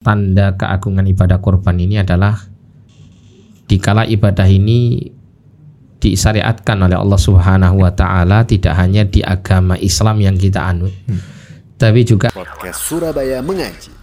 tanda keagungan ibadah kurban ini adalah dikala ibadah ini disyariatkan oleh Allah Subhanahu wa taala tidak hanya di agama Islam yang kita anut hmm. tapi juga podcast Surabaya mengaji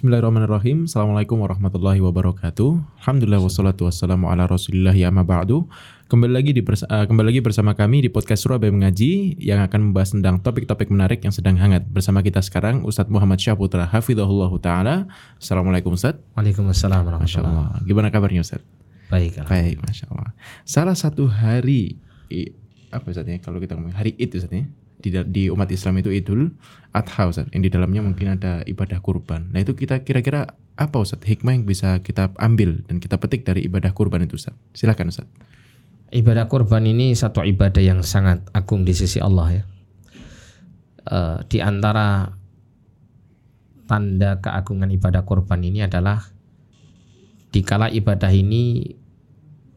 Bismillahirrahmanirrahim. Assalamualaikum warahmatullahi wabarakatuh. Alhamdulillah wassalatu wassalamu ala rasulillah ya ba'du. Kembali lagi di uh, kembali lagi bersama kami di podcast Surabaya Mengaji yang akan membahas tentang topik-topik menarik yang sedang hangat. Bersama kita sekarang Ustadz Muhammad Syaputra Hafidhahullah Taala. Assalamualaikum Ustadz. Waalaikumsalam Masya Allah. Gimana kabarnya Ustadz? Baik. Baik, Masya Allah. Salah satu hari, apa Ustadz ya kalau kita ngomong hari itu Ustadz ya? Di, di umat Islam itu Idul Adha Ustaz, yang di dalamnya mungkin ada ibadah kurban. Nah itu kita kira-kira apa Ustaz hikmah yang bisa kita ambil dan kita petik dari ibadah kurban itu Ustaz? Silakan Ustaz. Ibadah kurban ini satu ibadah yang sangat agung di sisi Allah ya. Uh, di antara tanda keagungan ibadah kurban ini adalah dikala ibadah ini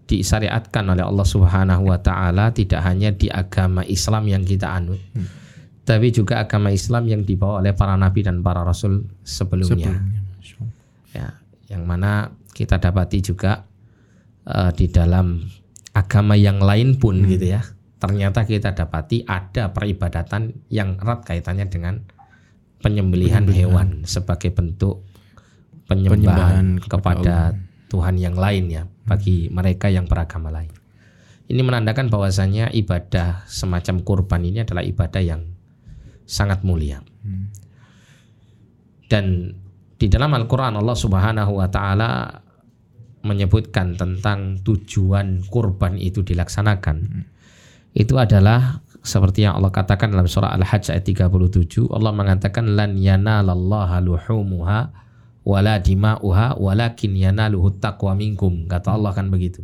disyariatkan oleh Allah Subhanahu wa taala tidak hanya di agama Islam yang kita anut. Hmm. Tapi juga agama Islam yang dibawa oleh para nabi dan para rasul sebelumnya. sebelumnya. Ya, yang mana kita dapati juga uh, di dalam agama yang lain pun hmm. gitu ya. Ternyata kita dapati ada peribadatan yang erat kaitannya dengan penyembelihan, penyembelihan. hewan sebagai bentuk penyembahan, penyembahan kepada, kepada Tuhan yang lain ya bagi mereka yang beragama lain. Ini menandakan bahwasanya ibadah semacam kurban ini adalah ibadah yang sangat mulia. Dan di dalam Al-Qur'an Allah Subhanahu wa taala menyebutkan tentang tujuan kurban itu dilaksanakan. Itu adalah seperti yang Allah katakan dalam surah Al-Hajj ayat 37, Allah mengatakan lan yanalallaha luhumuha wala dima'uha walakin yanaluhu taqwa minkum. Kata Allah kan begitu.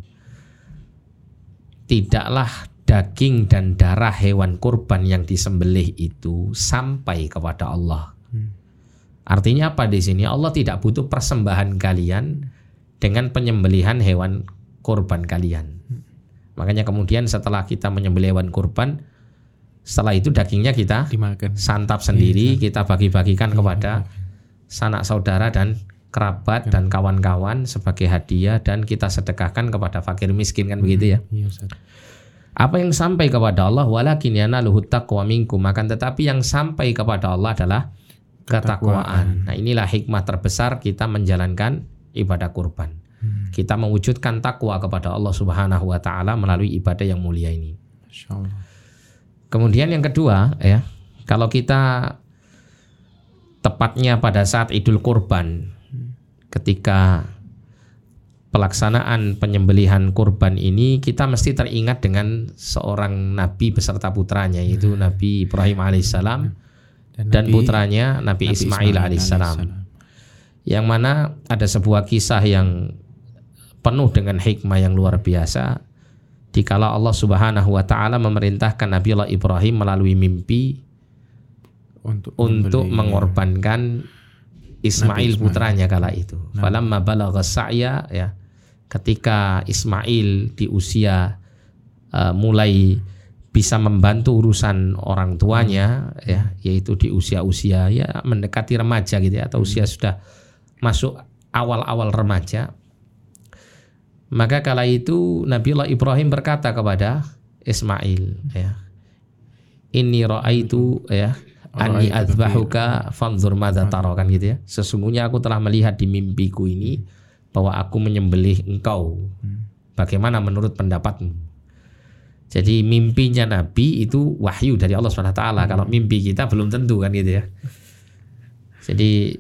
Tidaklah daging dan darah hewan kurban yang disembelih itu sampai kepada Allah. Hmm. artinya apa di sini? Allah tidak butuh persembahan kalian dengan penyembelihan hewan kurban kalian. Hmm. makanya kemudian setelah kita menyembelih hewan kurban setelah itu dagingnya kita Dimakan. santap sendiri, iya, kita bagi-bagikan kepada sanak saudara dan kerabat dan kawan-kawan sebagai hadiah dan kita sedekahkan kepada fakir miskin kan begitu ya. Iya, Apa yang sampai kepada Allah walakin yanaluhu taqwa minkum akan tetapi yang sampai kepada Allah adalah ketakwaan. Nah, inilah hikmah terbesar kita menjalankan ibadah kurban. Hmm. Kita mewujudkan takwa kepada Allah Subhanahu wa taala melalui ibadah yang mulia ini. Kemudian yang kedua ya, kalau kita tepatnya pada saat Idul Kurban ketika pelaksanaan penyembelihan kurban ini kita mesti teringat dengan seorang nabi beserta putranya yaitu nah. Nabi Ibrahim alaihissalam dan, dan Nabi, putranya Nabi, Nabi Ismail, Ismail alaihissalam. Yang mana ada sebuah kisah yang penuh dengan hikmah yang luar biasa. Dikala Allah Subhanahu wa taala memerintahkan Nabi Allah Ibrahim melalui mimpi untuk, untuk mengorbankan Ismail, Ismail putranya kala itu. Nah. Falamma balagha sa'ya ya ketika Ismail di usia uh, mulai bisa membantu urusan orang tuanya hmm. ya yaitu di usia-usia ya mendekati remaja gitu ya atau hmm. usia sudah masuk awal-awal remaja maka kala itu Nabiullah Ibrahim berkata kepada Ismail ya ini itu ya Ani azbahuka fanzur madza taro kan gitu ya. Sesungguhnya aku telah melihat di mimpiku ini bahwa aku menyembelih engkau. Bagaimana menurut pendapatmu? Jadi mimpinya Nabi itu wahyu dari Allah Subhanahu taala. Kalau mimpi kita belum tentu kan gitu ya. Jadi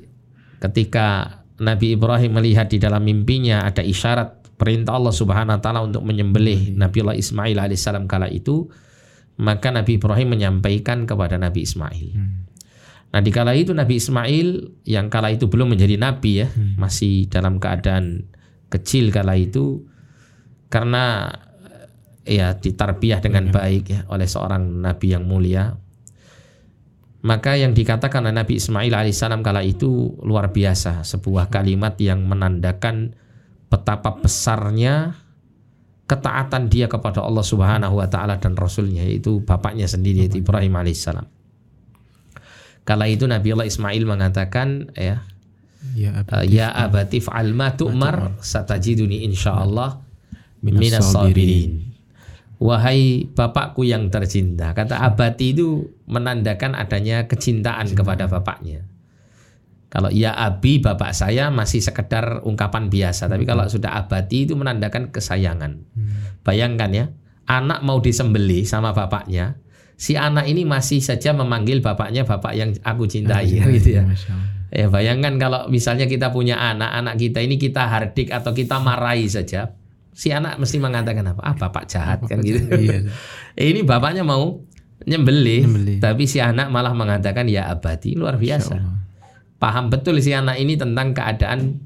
ketika Nabi Ibrahim melihat di dalam mimpinya ada isyarat perintah Allah Subhanahu wa taala untuk menyembelih Nabiullah Ismail alaihissalam kala itu, maka Nabi Ibrahim menyampaikan kepada Nabi Ismail. Hmm. Nah di kala itu Nabi Ismail yang kala itu belum menjadi nabi ya, hmm. masih dalam keadaan kecil kala itu karena ya ditarbiyah dengan hmm. baik ya oleh seorang nabi yang mulia. Maka yang dikatakan oleh Nabi Ismail alaihissalam kala itu luar biasa, sebuah kalimat yang menandakan betapa besarnya ketaatan dia kepada Allah Subhanahu wa taala dan rasulnya yaitu bapaknya sendiri yaitu Ibrahim alaihissalam. Kala itu Nabi Allah Ismail mengatakan ya Ya ya abati fa'al ma tu'mar satajiduni insyaallah minas sabirin. Wahai bapakku yang tercinta. Kata abati itu menandakan adanya kecintaan kepada bapaknya. Kalau ya abi bapak saya masih sekedar ungkapan biasa, tapi kalau sudah abati itu menandakan kesayangan. Bayangkan ya, anak mau disembeli sama bapaknya, si anak ini masih saja memanggil bapaknya bapak yang aku cintai gitu ya. Masya Allah. Ya bayangkan kalau misalnya kita punya anak, anak kita ini kita hardik atau kita marahi saja, si anak mesti mengatakan apa? Ah bapak jahat kan gitu. Iya. Ini bapaknya mau nyembelih, Nyembelih. tapi si anak malah mengatakan ya abadi luar biasa. Paham betul si anak ini tentang keadaan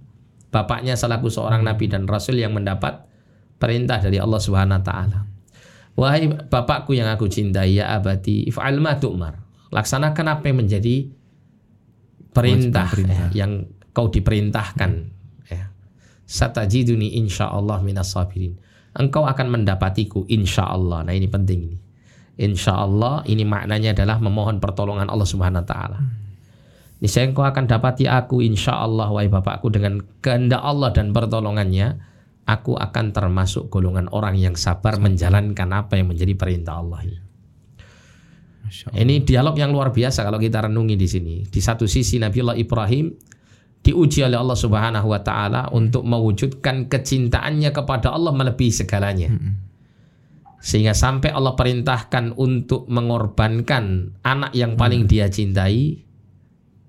bapaknya selaku seorang nabi dan rasul yang mendapat perintah dari Allah Subhanahu wa taala. Wahai bapakku yang aku cintai ya abadi if'al ma tu'mar. Laksanakan apa yang menjadi perintah, perintah. eh, yang kau diperintahkan ya. Satajiduni insyaallah minas sabirin. Engkau akan mendapatiku insyaallah. Nah ini penting ini. Insyaallah ini maknanya adalah memohon pertolongan Allah Subhanahu wa taala. Niscaya engkau akan dapati aku insyaallah wahai Bapakku dengan kehendak Allah dan pertolongannya aku akan termasuk golongan orang yang sabar menjalankan apa yang menjadi perintah Allah ini. Allah. Dialog yang luar biasa kalau kita renungi di sini. Di satu sisi Nabiullah Ibrahim diuji oleh Allah Subhanahu wa taala untuk mewujudkan kecintaannya kepada Allah melebihi segalanya. Sehingga sampai Allah perintahkan untuk mengorbankan anak yang paling dia cintai,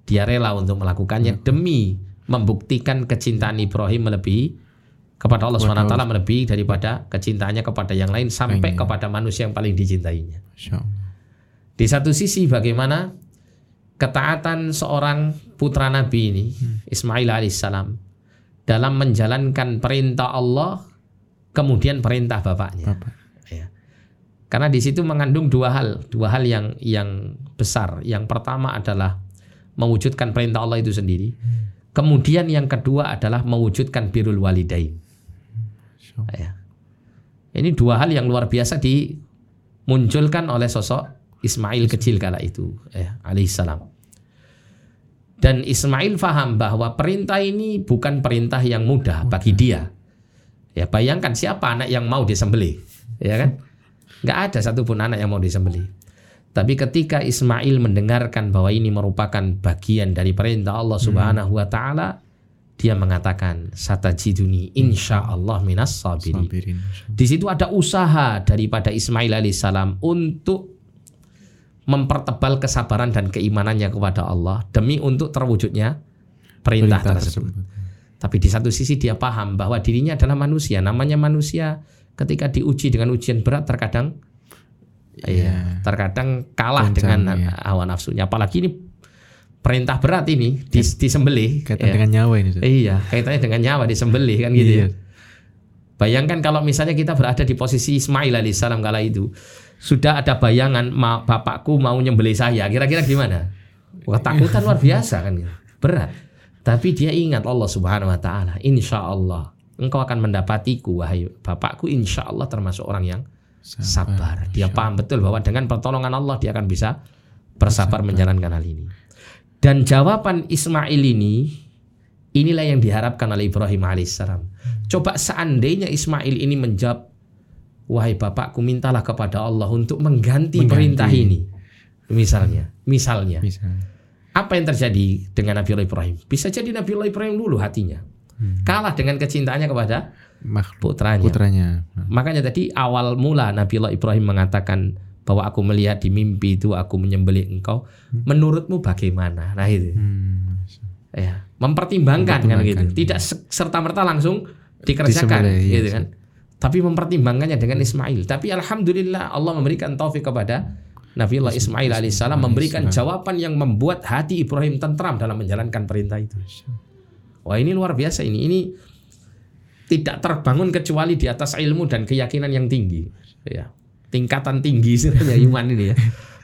dia rela untuk melakukannya demi membuktikan kecintaan Ibrahim melebihi kepada Allah Subhanahu wa taala melebihi daripada kecintaannya kepada yang lain sampai kepada manusia yang paling dicintainya. Di satu sisi bagaimana ketaatan seorang putra Nabi ini Ismail alaihissalam dalam menjalankan perintah Allah kemudian perintah bapaknya. Bapak. Ya. Karena di situ mengandung dua hal, dua hal yang yang besar. Yang pertama adalah mewujudkan perintah Allah itu sendiri. Kemudian yang kedua adalah mewujudkan birrul walidain. Ya. Ini dua hal yang luar biasa dimunculkan oleh sosok Ismail kecil kala itu, ya, alaihissalam. Dan Ismail faham bahwa perintah ini bukan perintah yang mudah bagi dia. Ya bayangkan siapa anak yang mau disembelih, ya kan? Nggak ada satupun anak yang mau disembelih. Tapi ketika Ismail mendengarkan bahwa ini merupakan bagian dari perintah Allah Subhanahu wa taala, dia mengatakan satajiduni insya Allah minas sabirin. Di situ ada usaha daripada Ismail alaihissalam untuk mempertebal kesabaran dan keimanannya kepada Allah demi untuk terwujudnya perintah, Perintah tersebut. tersebut. Tapi di satu sisi dia paham bahwa dirinya adalah manusia. Namanya manusia ketika diuji dengan ujian berat terkadang iya, terkadang kalah Goncang, dengan iya. hawa nafsunya. Apalagi ini perintah berat ini dis- disembelih. Kaitan ya. dengan nyawa ini. Ustaz. Iya, kaitannya dengan nyawa disembelih kan gitu Iya. ya. Bayangkan kalau misalnya kita berada di posisi Ismail alaihissalam kala itu, sudah ada bayangan ma- bapakku mau nyembelih saya, kira-kira gimana? Wah, takutan luar biasa kan gitu. Berat. Tapi dia ingat Allah Subhanahu wa taala, insya Allah engkau akan mendapatiku wahai bapakku insya Allah termasuk orang yang sabar. Dia paham betul bahwa dengan pertolongan Allah dia akan bisa bersabar menjalankan hal ini. Dan jawaban Ismail ini inilah yang diharapkan oleh Ibrahim alaihissalam. Coba seandainya Ismail ini menjawab, wahai bapakku mintalah kepada Allah untuk mengganti, Mengganti. perintah ini. Misalnya, misalnya, Misalnya. apa yang terjadi dengan Nabiullah Ibrahim? Bisa jadi Nabiullah Ibrahim dulu hatinya kalah dengan kecintaannya kepada Makhluk putranya. putranya. Makanya tadi awal mula Nabiullah Ibrahim mengatakan bahwa aku melihat di mimpi itu aku menyembelih engkau. Menurutmu bagaimana? Nah itu. Hmm. Ya, mempertimbangkan, kan Mempertimbangkan, gitu. Tidak serta merta langsung dikerjakan Disembelih, iya, gitu kan. Tapi mempertimbangkannya dengan Ismail. Tapi alhamdulillah Allah memberikan taufik kepada Nabiullah Ismail alaihissalam memberikan jawaban yang membuat hati Ibrahim tentram dalam menjalankan perintah itu. Wah ini luar biasa ini. Ini tidak terbangun kecuali di atas ilmu dan keyakinan yang tinggi. Ya, tingkatan tinggi sebenarnya iman ini ya,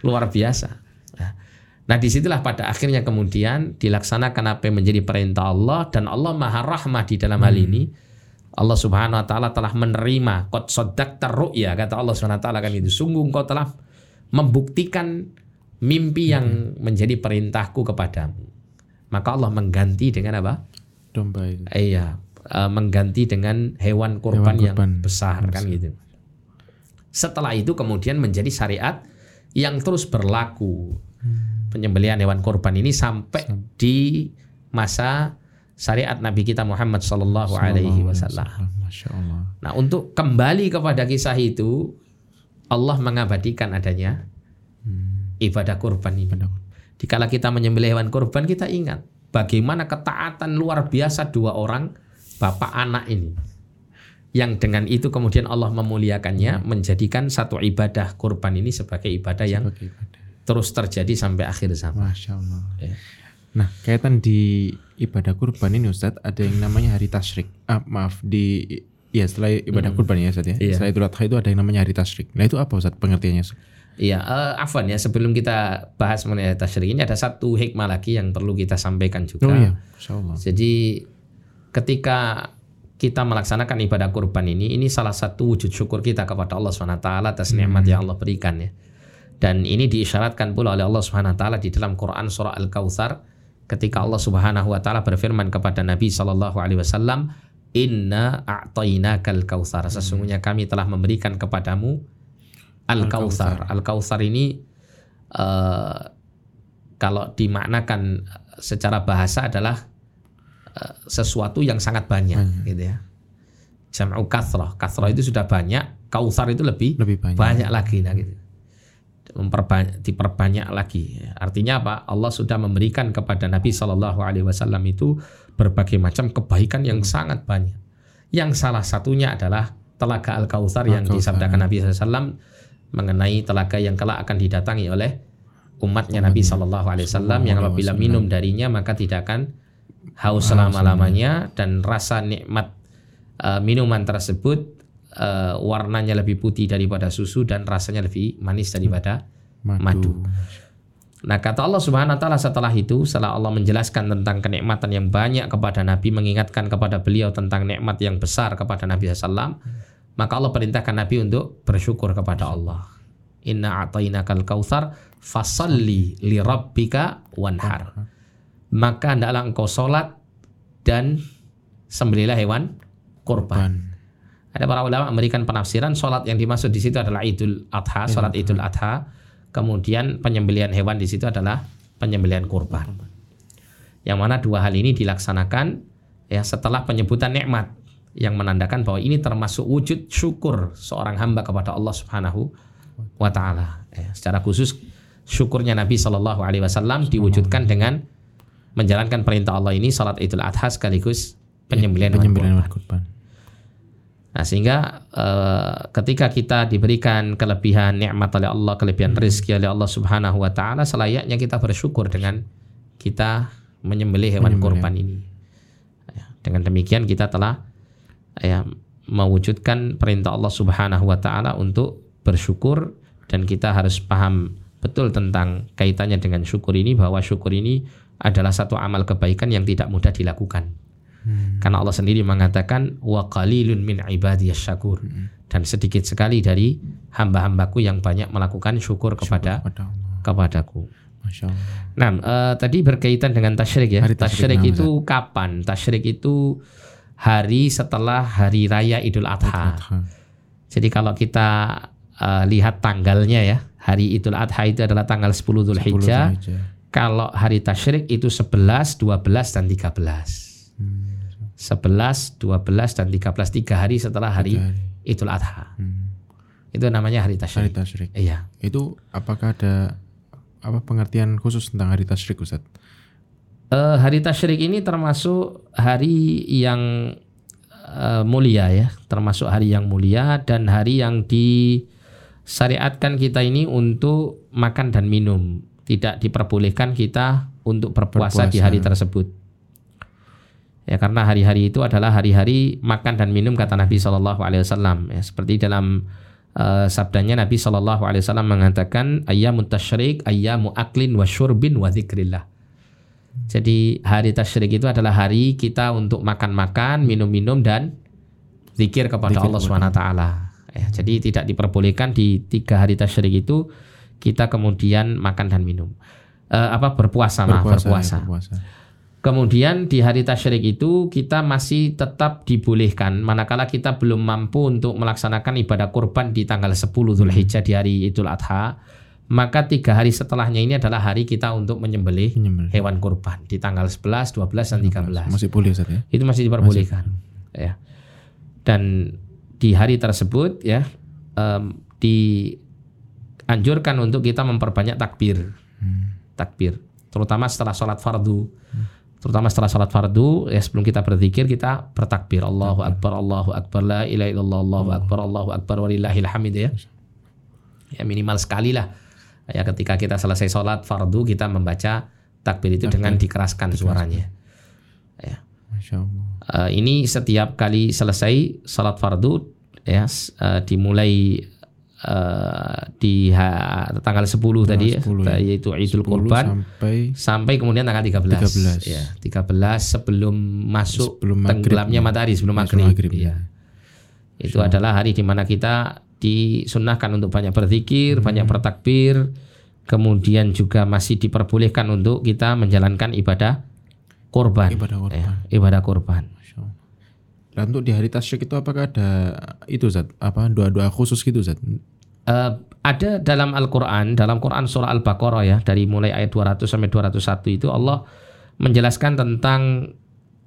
luar biasa. Nah, Nah di situlah pada akhirnya kemudian dilaksanakan apa yang menjadi perintah Allah dan Allah maha rahmah di dalam hal ini. Allah Subhanahu wa taala telah menerima qad saddaqta ru'ya kata Allah Subhanahu wa taala kan itu sungguh engkau telah membuktikan mimpi yang menjadi perintahku kepadamu maka Allah mengganti dengan apa Domba itu. iya eh, mengganti dengan hewan kurban, Hewan yang kurban. besar kan gitu setelah itu kemudian menjadi syariat yang terus berlaku penyembelihan hewan kurban ini sampai di masa syariat Nabi kita Muhammad Sallallahu Alaihi Wasallam. Nah untuk kembali kepada kisah itu Allah mengabadikan adanya ibadah kurban ini. Ibadah. Dikala kita menyembelih hewan kurban kita ingat bagaimana ketaatan luar biasa dua orang bapak anak ini. Yang dengan itu kemudian Allah memuliakannya menjadikan satu ibadah kurban ini sebagai ibadah yang Sebagai ibadah. terus terjadi sampai akhir zaman. Masya Allah. Ya. Nah, kaitan di ibadah kurban ini Ustadz, ada yang namanya hari tasyrik. Ah, maaf, di ya setelah ibadah kurban ya Ustadz ya. Iya. Setelah Idul Adha itu ada yang namanya hari tasyrik. Nah, itu apa Ustadz pengertiannya? Iya, eh, Afwan ya sebelum kita bahas mengenai tasyrik ini ada satu hikmah lagi yang perlu kita sampaikan juga. Oh iya, Masya Allah. Jadi ketika kita melaksanakan ibadah kurban ini, ini salah satu wujud syukur kita kepada Allah SWT atas nikmat yang Allah berikan ya. Dan ini diisyaratkan pula oleh Allah Subhanahu wa taala di dalam Quran surah Al-Kautsar ketika Allah Subhanahu wa taala berfirman kepada Nabi sallallahu alaihi wasallam, "Inna a'tainakal kautsar." Sesungguhnya kami telah memberikan kepadamu Al-Kautsar. Al-Kautsar ini eh, kalau dimaknakan secara bahasa adalah eh, sesuatu yang sangat banyak gitu ya. Jam'u kathrah. Kathrah itu sudah banyak, kautsar itu lebih Lebih banyak. banyak lagi. Nah gitu. Memperbanyak diperbanyak lagi. Artinya apa? Allah sudah memberikan kepada Nabi Shallallahu Alaihi Wasallam itu berbagai macam kebaikan yang sangat banyak. Yang salah satunya adalah telaga al kautsar yang disabdakan Nabi SAW mengenai telaga yang kelak akan didatangi oleh umatnya Nabi Shallallahu Alaihi Wasallam yang apabila minum darinya maka tidak akan haus Haus selama lamanya dan rasa nikmat eh, minuman tersebut eh, warnanya lebih putih daripada susu dan rasanya lebih manis daripada Madu. madu. Nah kata Allah Subhanahu Wa Taala setelah itu setelah Allah menjelaskan tentang kenikmatan yang banyak kepada Nabi mengingatkan kepada beliau tentang nikmat yang besar kepada Nabi SAW maka Allah perintahkan Nabi untuk bersyukur kepada Allah. Inna a'tainakal kautsar fasalli li rabbika wanhar. Maka hendaklah engkau sholat dan sembelilah hewan kurban. Ban. Ada para ulama memberikan penafsiran sholat yang dimaksud di situ adalah Idul Adha, sholat Idul Adha. Kemudian penyembelihan hewan di situ adalah penyembelihan kurban. Yang mana dua hal ini dilaksanakan ya setelah penyebutan nikmat yang menandakan bahwa ini termasuk wujud syukur seorang hamba kepada Allah Subhanahu wa taala. Ya, secara khusus syukurnya Nabi Shallallahu alaihi wasallam diwujudkan dengan menjalankan perintah Allah ini salat Idul Adha sekaligus penyembelihan hewan penyembelihan kurban. Nah, sehingga eh, ketika kita diberikan kelebihan nikmat oleh Allah, kelebihan rezeki oleh Allah Subhanahu wa taala, selayaknya kita bersyukur dengan kita menyembelih hewan Menyembelih. kurban ini. Ya, Dengan demikian kita telah ya mewujudkan perintah Allah Subhanahu wa taala untuk bersyukur dan kita harus paham betul tentang kaitannya dengan syukur ini bahwa syukur ini adalah satu amal kebaikan yang tidak mudah dilakukan. Karena Allah sendiri mengatakan wa qalilun min ibadiyas syakur dan sedikit sekali dari hamba-hambaku yang banyak melakukan syukur kepada Kepada Allah. kepadaku. Masya Allah. Nah, eh, tadi berkaitan dengan tasyrik ya. Hari tasyrik, tasyrik itu kapan? Tasyrik itu hari setelah hari raya Idul Adha. Adha. Jadi kalau kita eh, lihat tanggalnya ya, hari Idul Adha itu adalah tanggal 10 Dzulhijjah. 10 Dzulhijjah. Kalau hari tasyrik itu 11, 12 dan 13. Hmm. 11, 12 dan 13 tiga hari setelah hari hari. Idul Adha. Hmm. Itu namanya hari Hari tasyrik. tasyrik. Iya. Itu apakah ada apa pengertian khusus tentang hari tasyrik Ustaz? Eh, hari tasyrik ini termasuk hari yang eh, mulia ya, termasuk hari yang mulia dan hari yang disyariatkan kita ini untuk makan dan minum. Tidak diperbolehkan kita untuk berpuasa, di Berpuasa. hari tersebut. Ya karena hari-hari itu adalah hari-hari makan dan minum kata Nabi Shallallahu Alaihi Wasallam. Ya, seperti dalam eh, sabdanya Nabi Shallallahu Alaihi Wasallam mengatakan ayyamu tasyrik ayyamu aklin wa syurbin wa dzikrillah. Jadi hari tasyrik itu adalah hari kita untuk makan-makan, minum-minum dan zikir kepada Zikir Allah swt. Ya, jadi tidak diperbolehkan di tiga hari tasyrik itu kita kemudian makan dan minum. Eh, apa berpuasa, maaf, berpuasa, berpuasa. ya, berpuasa. Kemudian di hari tasyrik itu kita masih tetap dibolehkan manakala kita belum mampu untuk melaksanakan ibadah kurban di tanggal 10 Zulhijjah di hari Idul Adha, maka tiga hari setelahnya ini adalah hari kita untuk menyembelih Menyembelih. hewan kurban di tanggal 11, 12 dan 13. Masih boleh Ustaz ya. Itu masih diperbolehkan. Ya. Dan di hari tersebut ya em, dianjurkan untuk kita memperbanyak takbir. Takbir, terutama setelah sholat fardu. Terutama setelah sholat fardu, ya sebelum kita berzikir kita bertakbir Allahu Akbar, Allahu Akbar, la ilaha illallah, Allahu Akbar, Allahu Akbar, walillahil hamid ya. Ya minimal sekali lah. Ya ketika kita selesai sholat fardu kita membaca takbir itu dengan dikeraskan suaranya. Ya. Masya Allah. Eh, ini setiap kali selesai salat fardu ya eh, dimulai eh, di ha- tanggal 10 tadi ya, 10 ya. yaitu Idul 10 Kurban sampai sampai kemudian tanggal 13. 13. Ya, 13 sebelum masuk Sebelum tenggelamnya matahari sebelum maghrib. maghrib, ya. Itu adalah hari di mana kita disunnahkan untuk banyak berzikir, banyak Hmm. bertakbir, kemudian juga masih diperbolehkan untuk kita menjalankan ibadah kurban. ibadah kurban. Ya, ibadah kurban. Masya Allah. Dan untuk di hari tasyrik itu apakah ada itu Zat? Apa doa-doa khusus gitu Zat? Eh, ada dalam Al-Quran, dalam Quran surah Al-Baqarah ya, dari mulai ayat 200 sampai 201 itu Allah menjelaskan tentang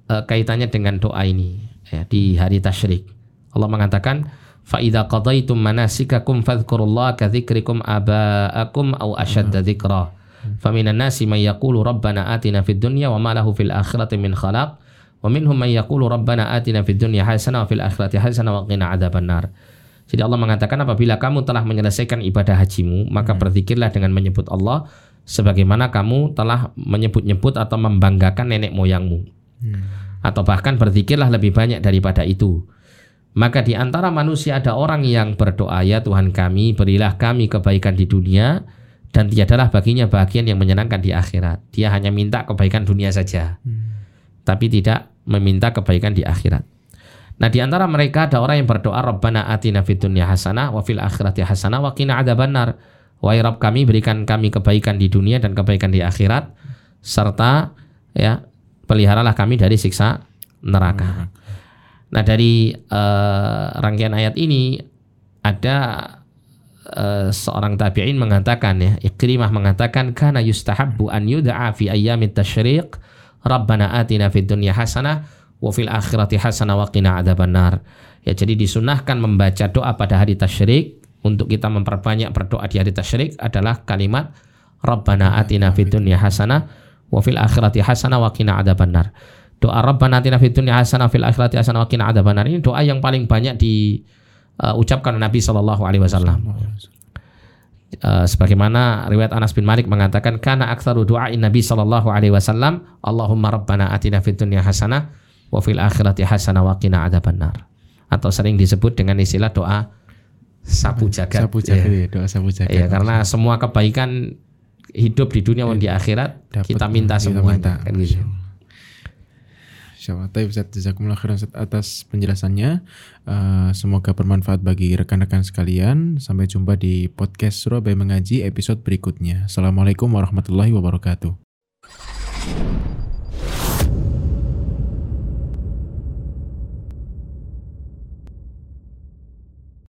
eh, kaitannya dengan doa ini ya, di hari tasyrik. Allah mengatakan, فَإِذَا قَضَيْتُمْ مَنَاسِكَكُمْ فَاذْكُرُوا اللَّهَ كَذِكْرِكُمْ آبَاءَكُمْ أَوْ أَشَدَّ ذِكْرًا فَمِنَ النَّاسِ مَنْ يَقُولُ رَبَّنَا آتِنَا فِي الدُّنْيَا وَمَا لَهُ فِي الْآخِرَةِ مِنْ خَلَقٍ jadi Allah mengatakan apabila kamu telah menyelesaikan ibadah hajimu, maka hmm. berzikirlah dengan menyebut Allah sebagaimana kamu telah menyebut-nyebut atau membanggakan nenek moyangmu. Hmm. Atau bahkan berzikirlah lebih banyak daripada itu. Maka di antara manusia ada orang yang berdoa, "Ya Tuhan kami, berilah kami kebaikan di dunia dan tiadalah baginya bagian yang menyenangkan di akhirat." Dia hanya minta kebaikan dunia saja. Hmm. Tapi tidak meminta kebaikan di akhirat. Nah, di antara mereka ada orang yang berdoa, Rabbana atina fid dunya hasanah wa fil akhirati hasanah wa qina adzabannar. Wahai Rabb kami, berikan kami kebaikan di dunia dan kebaikan di akhirat serta ya peliharalah kami dari siksa neraka. Nah, dari eh, rangkaian ayat ini ada eh, seorang tabi'in mengatakan ya, Ikrimah mengatakan kana yustahabbu an yud'a fi ayyamit tasyriq Rabbana atina fid dunya hasanah wa fil akhirati hasanah wa qina adzabannar. Ya, jadi disunahkan membaca doa pada hari tasyrik untuk kita memperbanyak berdoa di hari tasyrik adalah kalimat Rabbana atina fid dunya hasanah wa fil akhirati hasanah wa qina adzabannar. Doa Rabbana atina fid dunya hasanah fil akhirati hasanah wa qina adzabannar ini doa yang paling banyak diucapkan Nabi Shallallahu alaihi wasallam. Uh, sebagaimana riwayat Anas bin Malik mengatakan kana aktsaru du'ain Nabi sallallahu alaihi wasallam Allahumma rabbana atina fid dunya hasanah wa fil akhirati hasanah wa qina adzabannar atau sering disebut dengan istilah doa sapu jagat Sapu jagat ya. ya, doa sapu jagat. Iya, karena semua kebaikan hidup di dunia maupun di akhirat Dapat- kita minta kita minta. kan gitu. Insyaallah. Taib Ustaz, jazakumullah khairan Ustaz atas penjelasannya. Eh, semoga bermanfaat bagi rekan-rekan sekalian. Sampai jumpa di podcast Surabaya Mengaji episode berikutnya. Assalamualaikum warahmatullahi wabarakatuh.